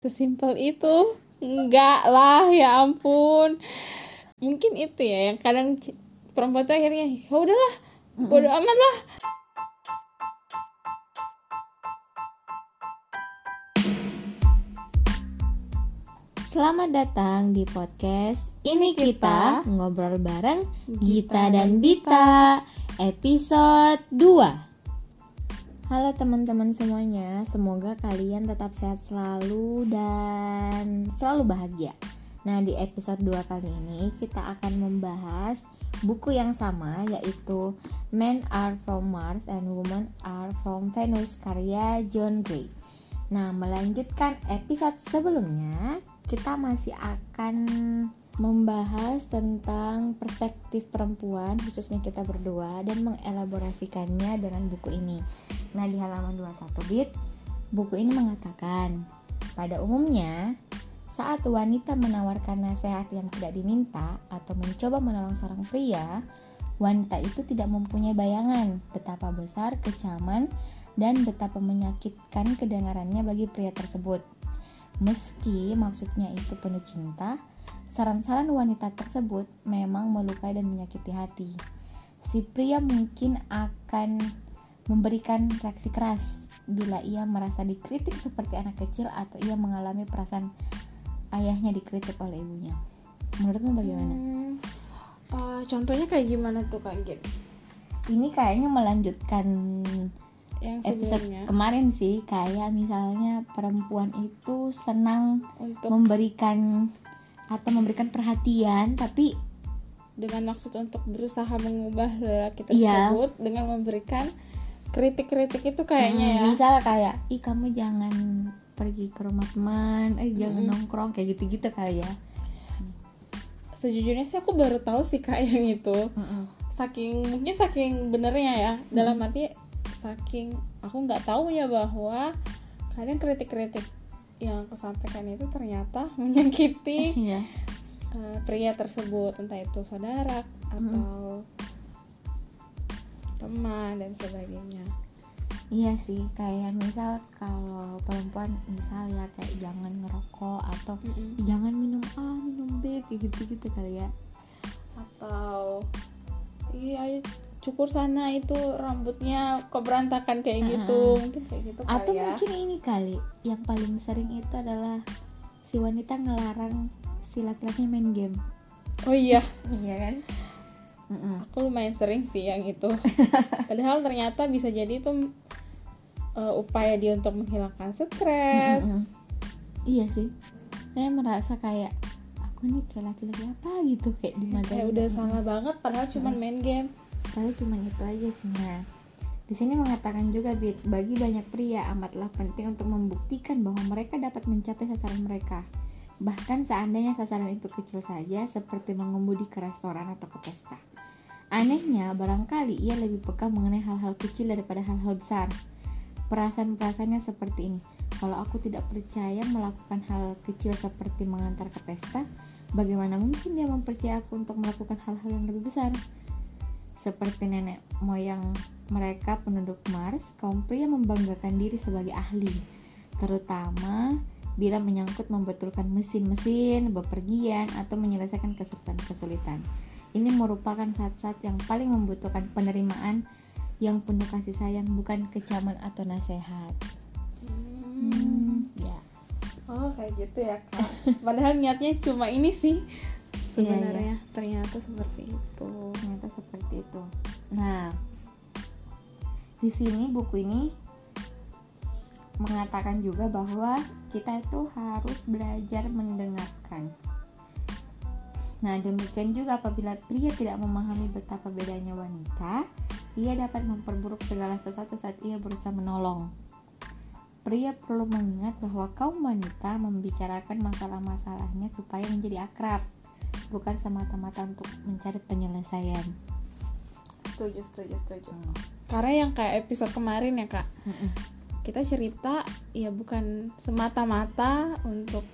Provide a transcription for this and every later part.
sesimpel itu enggak lah ya ampun. Mungkin itu ya yang kadang perempuan tuh akhirnya ya udahlah bodo amat lah. Selamat datang di podcast Ini Kita Ngobrol bareng Gita dan Bita. Episode 2 Halo teman-teman semuanya Semoga kalian tetap sehat selalu dan selalu bahagia Nah di episode 2 kali ini kita akan membahas buku yang sama yaitu Men Are From Mars and Women Are From Venus karya John Gray Nah, melanjutkan episode sebelumnya, kita masih akan membahas tentang perspektif perempuan, khususnya kita berdua, dan mengelaborasikannya dengan buku ini. Nah, di halaman 21 bit, buku ini mengatakan, pada umumnya, saat wanita menawarkan nasihat yang tidak diminta atau mencoba menolong seorang pria, wanita itu tidak mempunyai bayangan betapa besar kecaman dan betapa menyakitkan kedengarannya bagi pria tersebut. Meski maksudnya itu penuh cinta, saran-saran wanita tersebut memang melukai dan menyakiti hati. Si pria mungkin akan memberikan reaksi keras bila ia merasa dikritik seperti anak kecil atau ia mengalami perasaan ayahnya dikritik oleh ibunya. Menurutmu bagaimana? Hmm, eh, contohnya kayak gimana tuh kak Gin Ini kayaknya melanjutkan yang episode kemarin sih kayak misalnya perempuan itu senang untuk memberikan atau memberikan perhatian tapi dengan maksud untuk berusaha mengubah lelaki Iya. tersebut dengan memberikan kritik-kritik itu kayaknya mm, ya. misal kayak ih kamu jangan pergi ke rumah teman eh jangan nongkrong kayak gitu-gitu kali ya. Sejujurnya sih aku baru tahu sih kak yang itu. Saking mungkin saking benernya ya. Dalam arti saking aku nggak tahunya bahwa kadang kritik-kritik yang aku sampaikan itu ternyata menyakiti Iya. eh, pria tersebut entah itu saudara atau teman dan sebagainya Iya sih, kayak misal kalau perempuan misal ya kayak jangan ngerokok atau Mm-mm. "Ih, jangan minum A, minum B kayak gitu-gitu kali ya. atau iya cukur sana itu rambutnya kok berantakan kayak gitu mungkin kayak gitu kali Atau ya mungkin ini kali yang paling sering itu adalah si wanita ngelarang si laki-laki main game. oh iya Iya kan? Mm-mm. aku lumayan sering sih yang itu padahal ternyata bisa jadi itu eh, upaya dia untuk menghilangkan stres Mm-mm. Iya sih. Saya merasa kayak aku nih kayak laki-laki apa gitu kayak di mata kayak udah salah banget padahal cuman main game Padahal cuma itu aja sih. Nah, di sini mengatakan juga Bit, bagi banyak pria amatlah penting untuk membuktikan bahwa mereka dapat mencapai sasaran mereka. Bahkan seandainya sasaran itu kecil saja, seperti mengemudi ke restoran atau ke pesta. Anehnya, barangkali ia lebih peka mengenai hal-hal kecil daripada hal-hal besar. Perasaan-perasaannya seperti ini. Kalau aku tidak percaya melakukan hal kecil seperti mengantar ke pesta, bagaimana mungkin dia mempercayai aku untuk melakukan hal-hal yang lebih besar? Seperti nenek moyang mereka penduduk Mars, kaum pria membanggakan diri sebagai ahli, terutama bila menyangkut membetulkan mesin-mesin, bepergian, atau menyelesaikan kesulitan-kesulitan. Ini merupakan saat-saat yang paling membutuhkan penerimaan yang penuh kasih sayang, bukan kecaman atau nasihat. Hmm, ya. oh kayak gitu ya kak padahal niatnya cuma ini sih Iya, sebenarnya ternyata seperti itu ternyata seperti itu. Nah, di sini buku ini mengatakan juga bahwa kita itu harus belajar mendengarkan. Nah, demikian juga apabila pria tidak memahami betapa bedanya wanita, ia dapat memperburuk segala sesuatu saat ia berusaha menolong. Pria perlu mengingat bahwa kaum wanita membicarakan masalah-masalahnya supaya menjadi akrab, bukan semata-mata untuk mencari penyelesaian. setuju setuju setuju karena yang kayak episode kemarin ya kak kita cerita ya bukan semata-mata untuk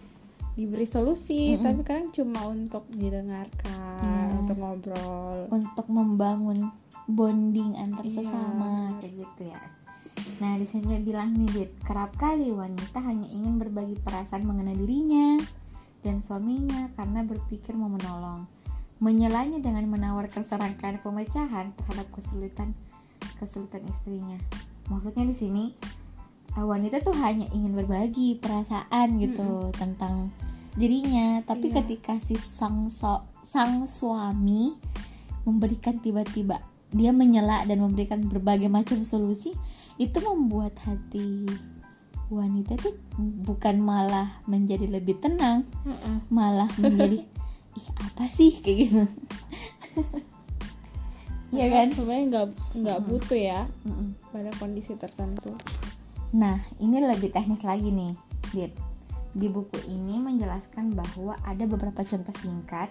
diberi solusi tapi kadang cuma untuk didengarkan Iya. untuk ngobrol Untuk membangun bonding antar Iya. sesama kayak gitu ya. Nah, di sini bilang nih, Dit, kerap kali wanita hanya ingin berbagi perasaan mengenai dirinya dan suaminya karena berpikir mau menolong. Menyelanya dengan menawarkan serangkaian pemecahan terhadap kesulitan kesulitan istrinya. Maksudnya di sini eh, wanita tuh hanya ingin berbagi perasaan gitu tentang dirinya, tapi Iya. ketika si sang so- sang suami memberikan tiba-tiba dia menyela dan memberikan berbagai macam solusi itu membuat hati wanita tuh bukan malah menjadi lebih tenang Mm-mm. malah menjadi ih apa sih kayak gitu Iya kan sebenarnya nggak nggak butuh ya Mm-mm. pada kondisi tertentu Nah, ini lebih teknis lagi nih, Dit. Di buku ini menjelaskan bahwa ada beberapa contoh singkat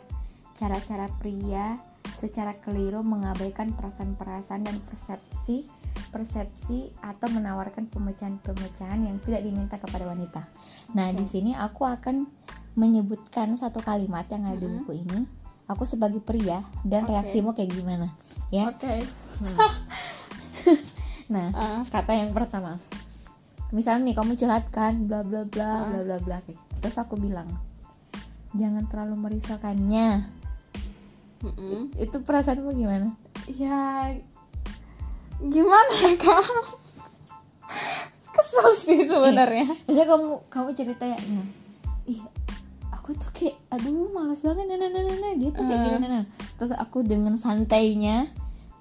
cara-cara pria secara keliru mengabaikan perasaan-perasaan dan persepsi persepsi atau menawarkan pemecahan-pemecahan yang tidak diminta kepada wanita. Nah, di sini aku akan menyebutkan satu kalimat yang ada di buku ini. Aku sebagai pria dan Oke. reaksimu kayak gimana, ya? oke Nah, Ah. kata yang pertama misalnya nih kamu curhat kan bla bla bla Ah. bla bla bla gitu. terus aku bilang jangan terlalu merisaukannya Mm-mm. itu perasaanmu gimana ya gimana ya kak kesel sih sebenarnya misalnya kamu kamu cerita ya nah, ih aku tuh kayak aduh malas banget nah, nah, nah, nah, nah. dia tuh kayak Ah. gini nah, nah. terus aku dengan santainya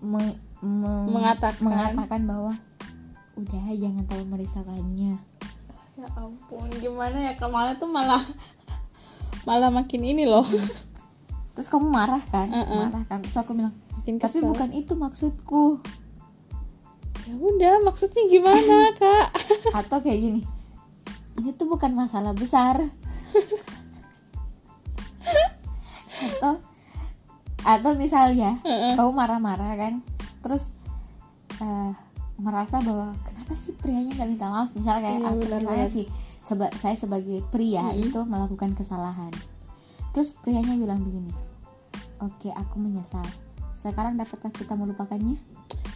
me- me- Mengatakan. mengatakan bahwa udah jangan terlalu merisaukannya ya ampun gimana ya? Malah tuh malah malah makin ini loh. Terus kamu marah kan? Uh-uh. marah kan? Terus aku bilang makin tapi kesel. bukan itu maksudku. Ya udah maksudnya gimana kak? Atau kayak gini ini tuh bukan masalah besar. Atau atau misalnya Heeh. kamu marah-marah kan? Terus eh, merasa bahwa kenapa sih prianya nggak minta maaf misalnya kayak Iya, atau benar misalnya banget. sih seba- saya sebagai pria Mm-mm. itu melakukan kesalahan terus prianya bilang begini oke aku menyesal sekarang dapatkah kita melupakannya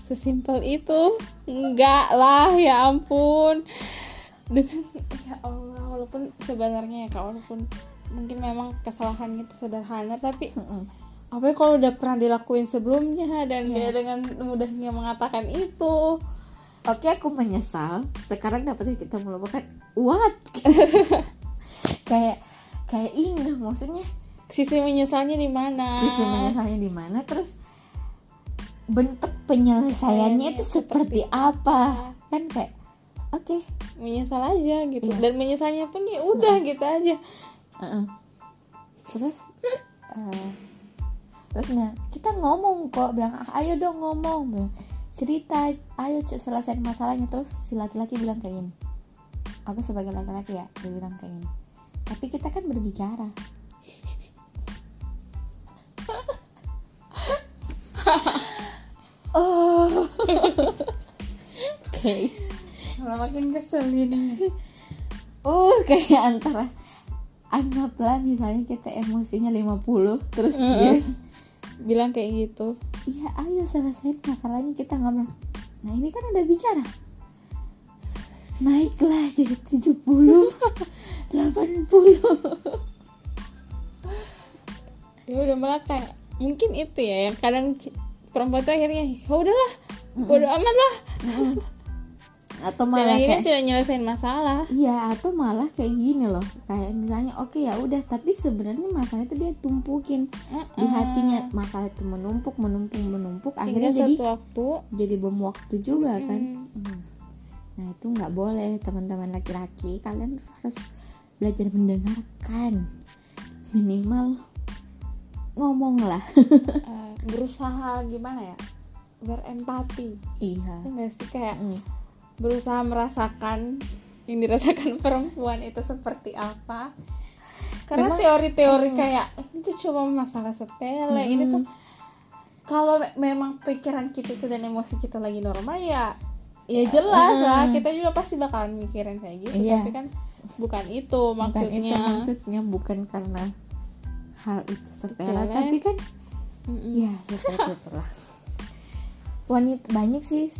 sesimpel itu enggak lah ya ampun dengan ya Allah walaupun sebenarnya ya kak walaupun mungkin memang kesalahannya itu sederhana tapi Mm-mm. Apa ya kalau udah pernah dilakuin sebelumnya dan Iya. dia dengan mudahnya mengatakan itu Oke, aku menyesal. Sekarang dapat kita melupakan what? kayak kayak ini maksudnya sisi menyesalnya di mana sisi menyesalnya di mana terus bentuk penyelesaiannya itu seperti apa? Kan kayak oke, menyesal aja gitu Iya. dan menyesalnya pun ya udah gitu aja uh-uh. Terus eh, terus nah, kita ngomong kok bilang "Ah, ayo dong ngomong. Bilang, cerita ayo selesaiin masalahnya. Terus si laki-laki bilang kayak gini. Aku sebagai laki-laki ya dia bilang kayak gini. Tapi kita kan berbicara. Oh. Oke. Malah makin kesel ini. Uh kayak antara anggaplah misalnya kita emosinya 50 terus dia bilang kayak gitu. Iya ayo selesaiin masalahnya kita ngomong Nah ini kan udah bicara. Naiklah jadi 70 80 ya udah malah kayak mungkin itu ya yang kadang perempuan tuh akhirnya ya udahlah bodo amat lah Atau dan malah akhirnya kayak tidak nyelesain masalah. Iya atau malah kayak gini loh. Kayak misalnya oke ya udah Tapi sebenarnya masalah itu dia tumpukin Di hatinya. Masalah itu menumpuk menumpuk menumpuk. Akhirnya jadi waktu. jadi bom waktu juga kan. Mm. Hmm. Nah itu nggak boleh teman-teman laki-laki. Kalian harus belajar mendengarkan. Minimal ngomong lah eh, berusaha gimana ya? Berempati. Iya. Ya nggak sih? Kayak Mm. Berusaha merasakan yang dirasakan perempuan itu seperti apa. Karena teori-teori kayak ini tuh cuma masalah sepele ini tuh kalau me- memang pikiran kita itu dan emosi kita lagi normal ya ya jelas lah kita juga pasti bakalan mikirin kayak gitu. Iya. tapi kan bukan itu Bukan maksudnya itu maksudnya. Bukan karena hal itu sepele. Tapi kan Mm-mm. ya seperti itulah Wanita banyak sih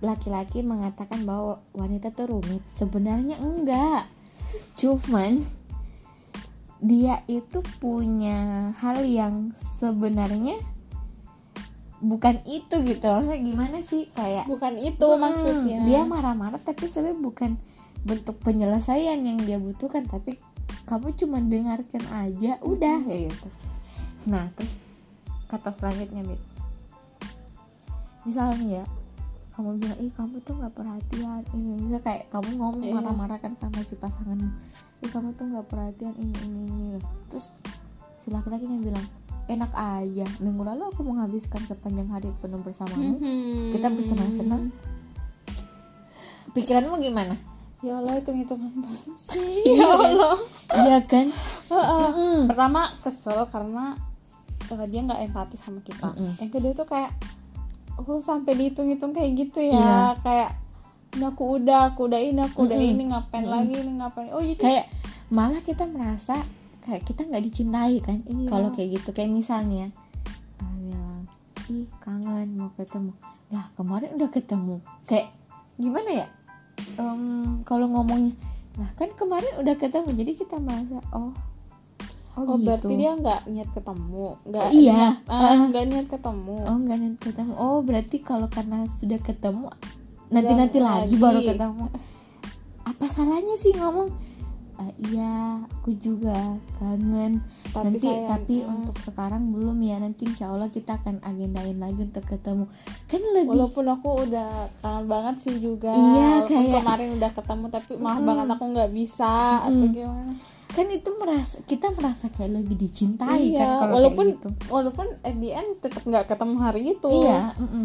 laki-laki mengatakan bahwa wanita tuh rumit. Sebenarnya enggak. Cuman dia itu punya hal yang sebenarnya bukan itu gitu. Maksudnya gimana sih? Kayak bukan itu Hmm, maksudnya. dia marah-marah tapi sebenarnya bukan bentuk penyelesaian yang dia butuhkan. Tapi kamu cuma dengarkan aja udah kayak gitu. Nah terus kata selanjutnya Mit. Misalnya ya kamu bilang ih kamu tuh nggak perhatian. Ini misalnya kayak kamu ngomong Iya. marah-marah kan sama si pasanganmu ih kamu tuh nggak perhatian ini ini ini. Terus si laki-laki yang bilang enak aja. Minggu lalu aku menghabiskan sepanjang hari penuh bersamamu. Mhm. kita bersenang-senang. Pikiranmu gimana? Ya Allah itu hitungan banget. Sih ya Allah. Iya kan? Heeh. Mm-mm. pertama kesel karena eh, dia nggak empati sama kita. Mm-mm. yang kedua tuh kayak oh sampai dihitung-hitung kayak gitu ya Iya. kayak ini aku udah aku udah ini aku udah Mm-mm. ini ngapain Mm-mm. lagi ini ngapain oh jadi kayak malah kita merasa kayak kita nggak dicintai kan Iya. kalau kayak gitu kayak misalnya ah, bilang ih kangen mau ketemu lah kemarin udah ketemu kayak gimana ya Em, kalau ngomongnya lah kan kemarin udah ketemu jadi kita merasa oh oh, oh gitu. berarti dia nggak niat ketemu? Nggak Oh, iya. niat, ah, nggak niat ketemu? Oh nggak nanti ketemu. Oh berarti kalau karena sudah ketemu nanti nanti lagi, lagi. baru ketemu. Apa salahnya sih ngomong? "Ah, iya aku juga kangen. Tapi nanti sayang, tapi ah. untuk sekarang belum ya. Nanti insya Allah kita akan agendain lagi untuk ketemu. Kan lebih walaupun aku udah kangen banget sih juga. Iya, kayak- kemarin udah ketemu tapi maaf Mm-mm. banget aku nggak bisa atau Mm-mm. gimana kan itu merasa kita merasa kayak lebih dicintai iya kan kalau walaupun kayak gitu walaupun at the end tetap nggak ketemu hari itu iya mm-mm.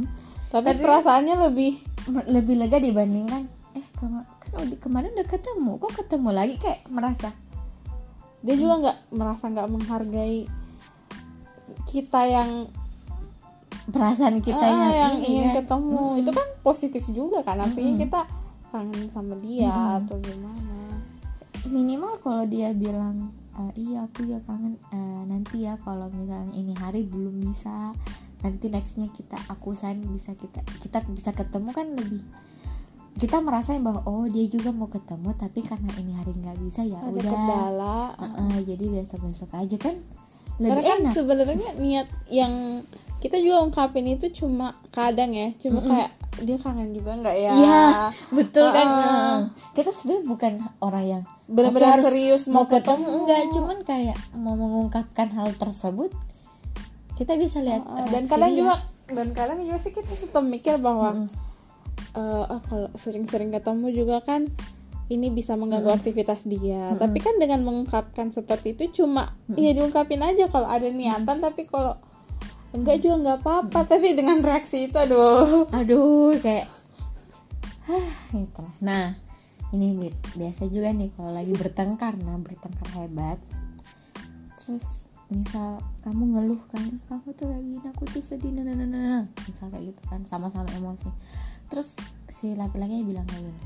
tapi, Tapi- perasaannya lebih lebih lega dibandingkan eh kema- kan udah kemarin udah ketemu kok ketemu lagi kayak merasa dia juga nggak merasa nggak menghargai kita yang perasaan kita ah, yang, yang ini ingin kan. ketemu Mm-mm. itu kan positif juga kan artinya Mm-mm. kita kangen sama dia Mm-mm. atau gimana minimal kalau dia bilang "Eh, iya aku ya kangen eh, nanti ya kalau misalnya ini hari belum bisa nanti nextnya kita aku sign bisa kita kita bisa ketemu kan lebih kita merasain bahwa oh dia juga mau ketemu tapi karena ini hari nggak bisa ya ada udah. kendala Heeh, jadi besok besok aja kan karena lebih kan enak. sebenarnya niat yang kita juga ungkapin itu cuma kadang ya cuma Mm-mm. kayak dia kangen juga nggak ya Iya, betul kan Ah. Heeh. kita sebenarnya bukan orang yang benar-benar serius mau ketemu enggak cuman kayak mau mengungkapkan hal tersebut kita bisa lihat Uh, dan kadang dia. juga dan kadang juga sih kita tetap mikir bahwa Mm-mm. eh, ah, kalau sering-sering ketemu juga kan ini bisa mengganggu aktivitas dia Mm-mm. tapi kan dengan mengungkapkan seperti itu cuma ya diungkapin aja kalau ada niatan tapi kalau enggak juga nggak apa-apa. Tapi dengan reaksi itu aduh. Aduh kayak hah gitu. Nah ini Bit, biasa juga nih kalau lagi bertengkar. Nah bertengkar hebat. Terus misal kamu ngeluh kan "Ih, kamu tuh kayak gini aku tuh sedih. Nah, nah, nah, nah, nah." misal kayak gitu kan sama-sama emosi. Terus si laki-laki bilang kayak gini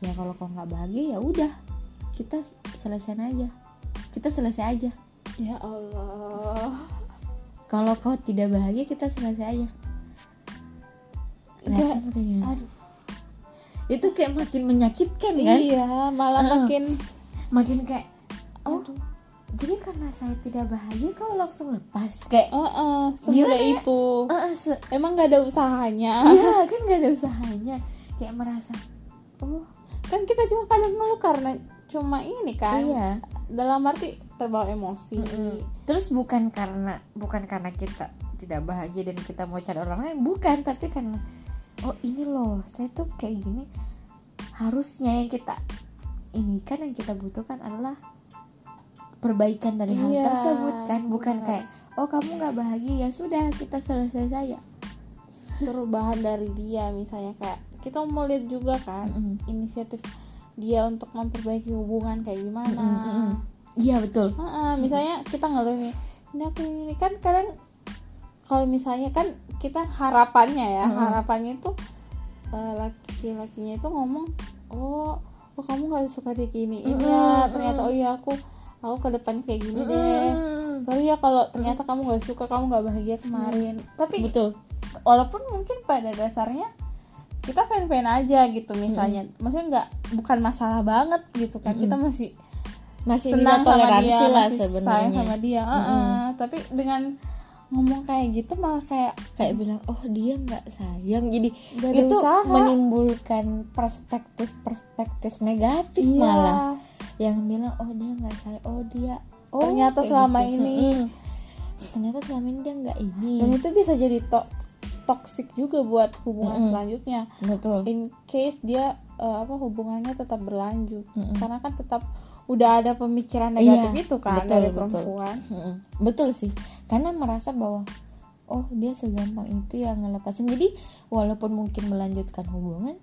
ya kalau kau nggak bahagia ya udah kita selesai aja. Kita selesai aja. Ya Allah kalau kau tidak bahagia kita selesai aja. Aduh. Itu kayak makin menyakitkan kan? Iya malah Heeh. makin makin kayak oh aduh. jadi karena saya tidak bahagia kau langsung lepas. Kayak semudah Gimana ya? itu. "Ah, ah, se- emang gak ada usahanya? Iya kan gak ada usahanya. Kayak merasa oh. Kan kita cuma kadang ngeluh karena cuma ini kan? Iya. Dalam arti terbawa emosi terus bukan karena bukan karena kita tidak bahagia dan kita mau cari orang lain bukan tapi karena oh ini loh saya tuh kayak gini harusnya yang kita ini kan yang kita butuhkan adalah perbaikan dari hal Iya, tersebut kan bukan benar. kayak oh kamu nggak bahagia ya sudah kita selesai saja perubahan dari dia misalnya kayak kita mau lihat juga kan Mm-mm. inisiatif dia untuk memperbaiki hubungan kayak gimana Mm-mm, mm-mm. Iya betul. Heeh, misalnya kita ngeluh nih ini aku ini kan kadang kalau misalnya kan kita harapannya ya Mm-mm. harapannya itu eh, laki-lakinya itu ngomong oh oh kamu nggak suka gini ini ya ternyata oh iya aku aku ke depan kayak gini deh. Mm-mm. sorry ya kalau ternyata kamu nggak suka kamu nggak bahagia kemarin. Tapi betul. walaupun mungkin pada dasarnya kita fan fan aja gitu misalnya. Maksudnya nggak bukan masalah banget gitu kan. Kita masih masih senang bisa sama toleransi dia lah sebenarnya sama dia Heeh. tapi dengan ngomong kayak gitu malah kayak kayak bilang oh dia nggak sayang jadi ada itu usaha. menimbulkan perspektif perspektif negatif iya malah yang bilang oh dia nggak sayang oh dia oh Ternyata selama gitu. ini. Ternyata selama ini dia nggak ini dan itu bisa jadi to toxic juga buat hubungan Mm-mm. selanjutnya betul in case dia eh, apa hubungannya tetap berlanjut Mm-mm. karena kan tetap udah ada pemikiran negatif Iya, itu kan betul, dari betul. perempuan. Mm-mm. betul sih. Karena merasa bahwa oh dia segampang itu ya ngelepasin. Jadi walaupun mungkin melanjutkan hubungan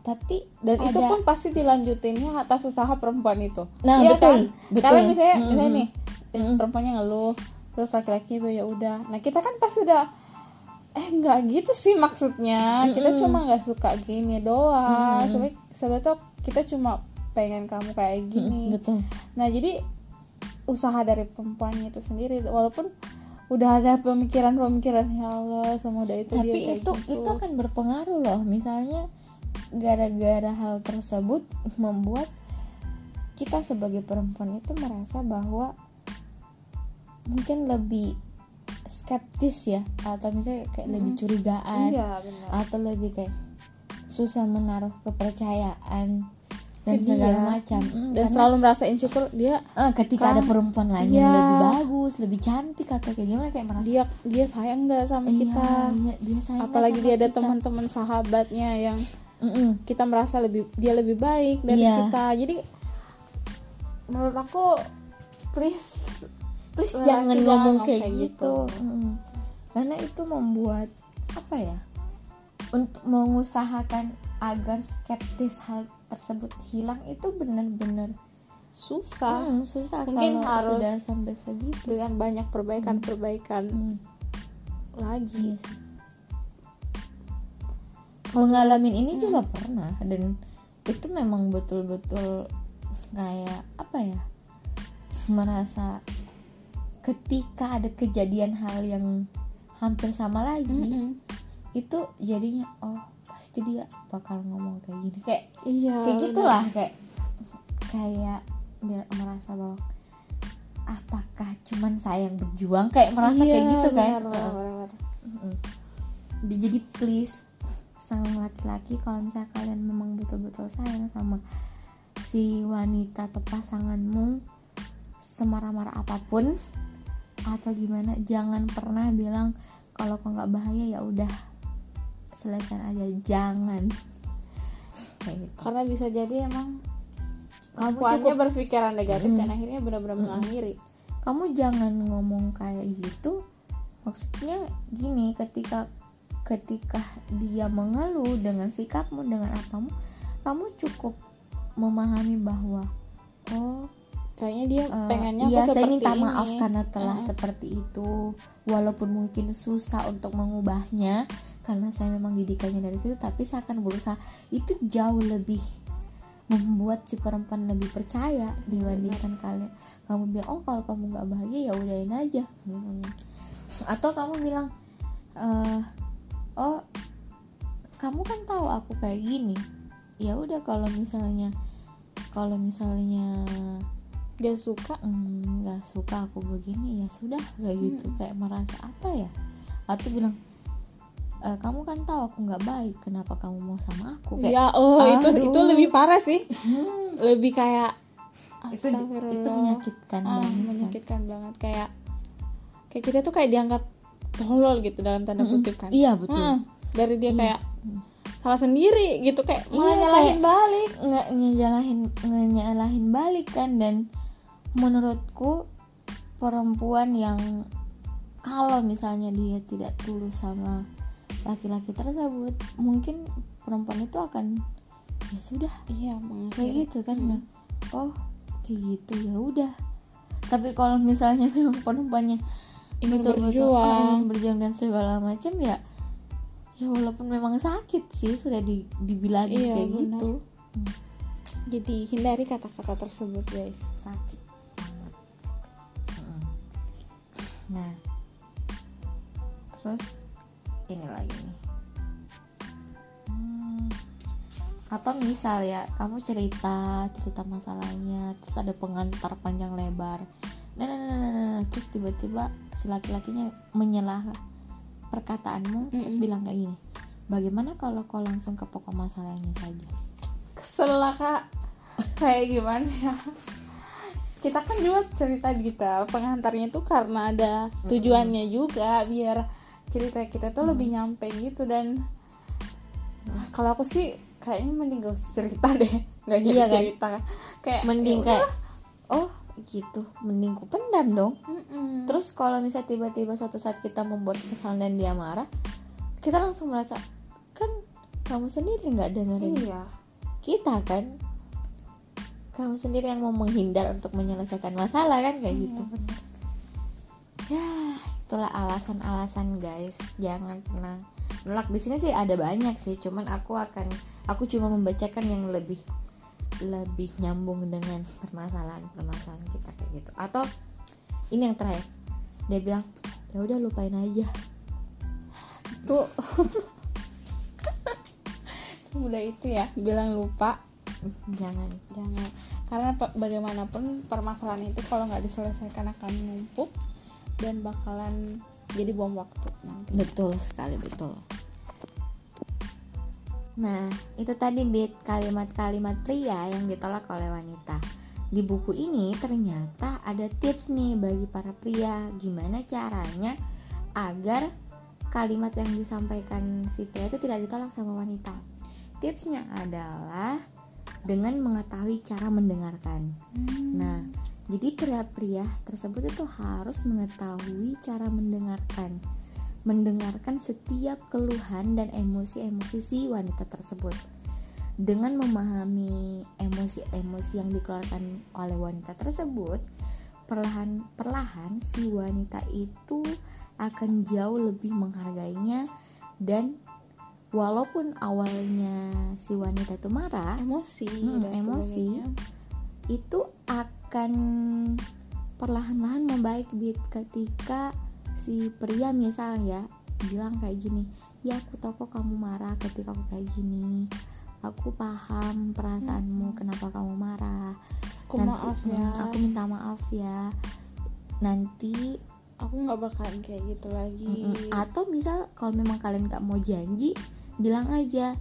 tapi dan itu ada- pun pasti dilanjutinnya atas usaha perempuan itu. Nah, Iya betul, kan? Betul. kalau misalnya Mm-mm. misalnya nih eh, perempuannya ngeluh terus laki-laki ya udah. Nah kita kan pasti udah eh nggak gitu sih maksudnya. Kita cuma nggak suka gini doang. Sebenarnya tuh kita cuma pengen kamu kayak gini. betul. Nah jadi usaha dari perempuannya itu sendiri walaupun udah ada pemikiran-pemikiran ya Allah semudah itu dia tapi kayak itu gitu. itu akan berpengaruh loh. Misalnya gara-gara hal tersebut membuat kita sebagai perempuan itu merasa bahwa mungkin lebih skeptis ya atau misalnya kayak lebih curigaan iya benar. atau lebih kayak susah menaruh kepercayaan dan Ke segala dia. macam Mm, dan karena, selalu merasa insecure dia eh, ketika ada kan- perempuan lain yang Iya. lebih bagus lebih cantik atau kayak gimana kayak merasa dia dia sayang nggak sama iya, kita iya, dia sayang apalagi sama dia ada teman-teman sahabatnya yang Mm-mm. kita merasa lebih dia lebih baik dari Iya. kita jadi menurut aku please please jangan ngomong kayak kayak gitu, gitu. Mm. karena itu membuat apa ya untuk mengusahakan agar skeptis hal tersebut hilang itu benar-benar susah. Mm, susah Mungkin kalau harus- sudah sampai segitu. dengan banyak perbaikan-perbaikan Mm, lagi. Iya sih. mengalami ini juga pernah dan itu memang betul-betul kayak apa ya merasa ketika ada kejadian hal yang hampir sama lagi Mm-mm. itu jadinya oh pasti dia bakal ngomong kayak gini. Kayak iya kayak gitulah kayak kayak dia merasa bahwa apakah cuman saya yang berjuang? Kayak merasa Iya, kayak gitu kan? benar, jadi please sang laki-laki kalau misalnya kalian memang betul-betul sayang sama si wanita atau pasanganmu semarah-marah apa pun atau gimana jangan pernah bilang kalau kau nggak bahaya ya udah selesai aja jangan. Kayak gitu. Karena bisa jadi emang kamu cukup. berpikiran negatif dan akhirnya benar-benar mengakhiri. Kamu jangan ngomong kayak gitu. Maksudnya gini ketika ketika dia mengeluh dengan sikapmu dengan apamu kamu cukup memahami bahwa oh kayaknya dia eh, pengennya iya aku saya seperti minta ini. maaf karena telah Mm-mm. seperti itu. Walaupun mungkin susah untuk mengubahnya karena saya memang didikannya dari situ tapi saya akan berusaha. Itu jauh lebih membuat si perempuan lebih percaya dibandingkan kalian. Kamu bilang oh kalau kamu nggak bahagia ya udahin aja. Atau kamu bilang eh oh kamu kan tahu aku kayak gini. Ya udah kalau misalnya kalau misalnya dia suka "Hmm, nggak suka aku begini ya sudah kayak gitu kayak merasa apa ya? Atau bilang "Eh, kamu kan tahu aku nggak baik kenapa kamu mau sama aku? Kayak ya oh itu aduh. itu lebih parah sih. "Hmm, lebih kayak itu itu menyakitkan Ah, banget. kan. menyakitkan banget. Kayak kayak kita tuh kayak dianggap tolol gitu dalam tanda kutip kan. Iya betul. Hmm, dari dia Iya. kayak salah sendiri gitu kayak malah Iya, nyalahin kayak- balik. nggak ngejalahin ngejalahin balik kan dan menurutku perempuan yang kalau misalnya dia tidak tulus sama laki-laki tersebut mungkin perempuan itu akan ya sudah iya kayak mengakhiri. gitu kan Hmm. oh kayak gitu ya udah tapi kalau misalnya memang perempuannya Ingin betul-betul berjuang. oh, ingin berjuang dan segala macam ya ya walaupun memang sakit sih sudah di, dibilangin Iya, kayak benar. gitu jadi hindari kata-kata tersebut guys sakit banget Mm. nah terus ini lagi nih. Hmm, atau misal ya kamu cerita cerita masalahnya terus ada pengantar panjang lebar. Nah, nah, nah, nah, nah, nah. terus tiba-tiba si laki-lakinya menyelah perkataanmu terus Mm-mm. bilang kayak gini bagaimana kalau kau langsung ke pokok masalahnya saja? Kesel lah kak. Kayak gimana ya? Kita kan juga cerita kita pengantarnya tuh karena ada tujuannya juga biar cerita kita tuh lebih nyampe gitu dan ah, kalau aku sih kayaknya mending gak usah cerita deh nggak jadi Iya kan? cerita kayak mending ya kayak oh gitu mending ku pendam dong. Mm-mm. terus kalau misalnya tiba-tiba suatu saat kita membuat kesalahan dan dia marah kita langsung merasa kan kamu sendiri nggak dengerin iya kita kan kamu sendiri yang mau menghindar untuk menyelesaikan masalah kan kayak gitu Iya, bener. ya itulah alasan-alasan guys. Jangan pernah menolak di sini sih ada banyak sih cuman aku akan aku cuma membacakan yang lebih lebih nyambung dengan permasalahan-permasalahan kita kayak gitu. Atau ini yang terakhir. Dia bilang ya udah lupain aja. Tuh. Udah itu ya bilang lupa. Jangan jangan. Karena bagaimanapun permasalahan itu kalau nggak diselesaikan akan numpuk dan bakalan jadi bom waktu nanti Betul sekali, betul. Nah, itu tadi bit kalimat-kalimat pria yang ditolak oleh wanita. Di buku ini ternyata ada tips nih bagi para pria gimana caranya agar kalimat yang disampaikan si pria itu tidak ditolak sama wanita. Tipsnya adalah dengan mengetahui cara mendengarkan. Nah, jadi pria-pria tersebut itu harus mengetahui cara mendengarkan, mendengarkan setiap keluhan dan emosi-emosi si wanita tersebut. Dengan memahami emosi-emosi yang dikeluarkan oleh wanita tersebut, perlahan-perlahan si wanita itu akan jauh lebih menghargainya dan walaupun awalnya si wanita itu marah, emosi Hmm, dan emosi. sebagainya. itu akan perlahan-lahan membaik Bit ketika si pria misal ya bilang kayak gini ya aku tahu kok kamu marah ketika aku kayak gini. Aku paham perasaanmu kenapa kamu marah. Aku Nanti, maaf hmm, ya. aku minta maaf ya. Nanti aku nggak bakalan kayak gitu lagi. Mm-mm. atau misal kalau memang kalian gak mau janji bilang aja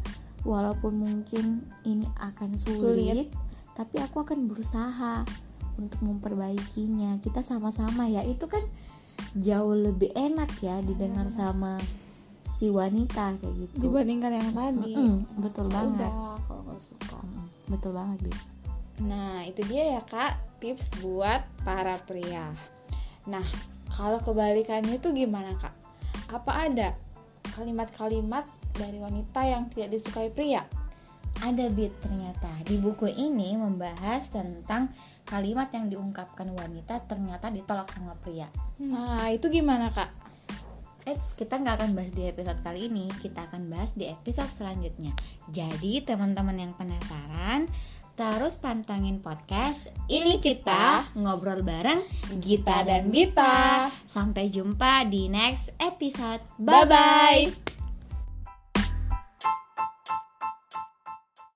walaupun mungkin ini akan sulit, Sulit. tapi aku akan berusaha untuk memperbaikinya kita sama-sama ya itu kan jauh lebih enak ya didengar Iya. sama si wanita kayak gitu dibandingkan yang tadi Mm-mm, betul Ya banget udah kalau suka Mm-mm, betul banget Bi. Nah, itu dia ya Kak, tips buat para pria. Nah, kalau kebalikannya itu gimana Kak? Apa ada kalimat-kalimat dari wanita yang tidak disukai pria? Ada bit ternyata di buku ini membahas tentang kalimat yang diungkapkan wanita ternyata ditolak sama pria Nah, itu gimana Kak? Eits, kita nggak akan bahas di episode kali ini, kita akan bahas di episode selanjutnya. Jadi teman-teman yang penasaran, terus pantengin podcast ini kita ngobrol bareng Gita dan Bita. Sampai jumpa di next episode. Bye bye.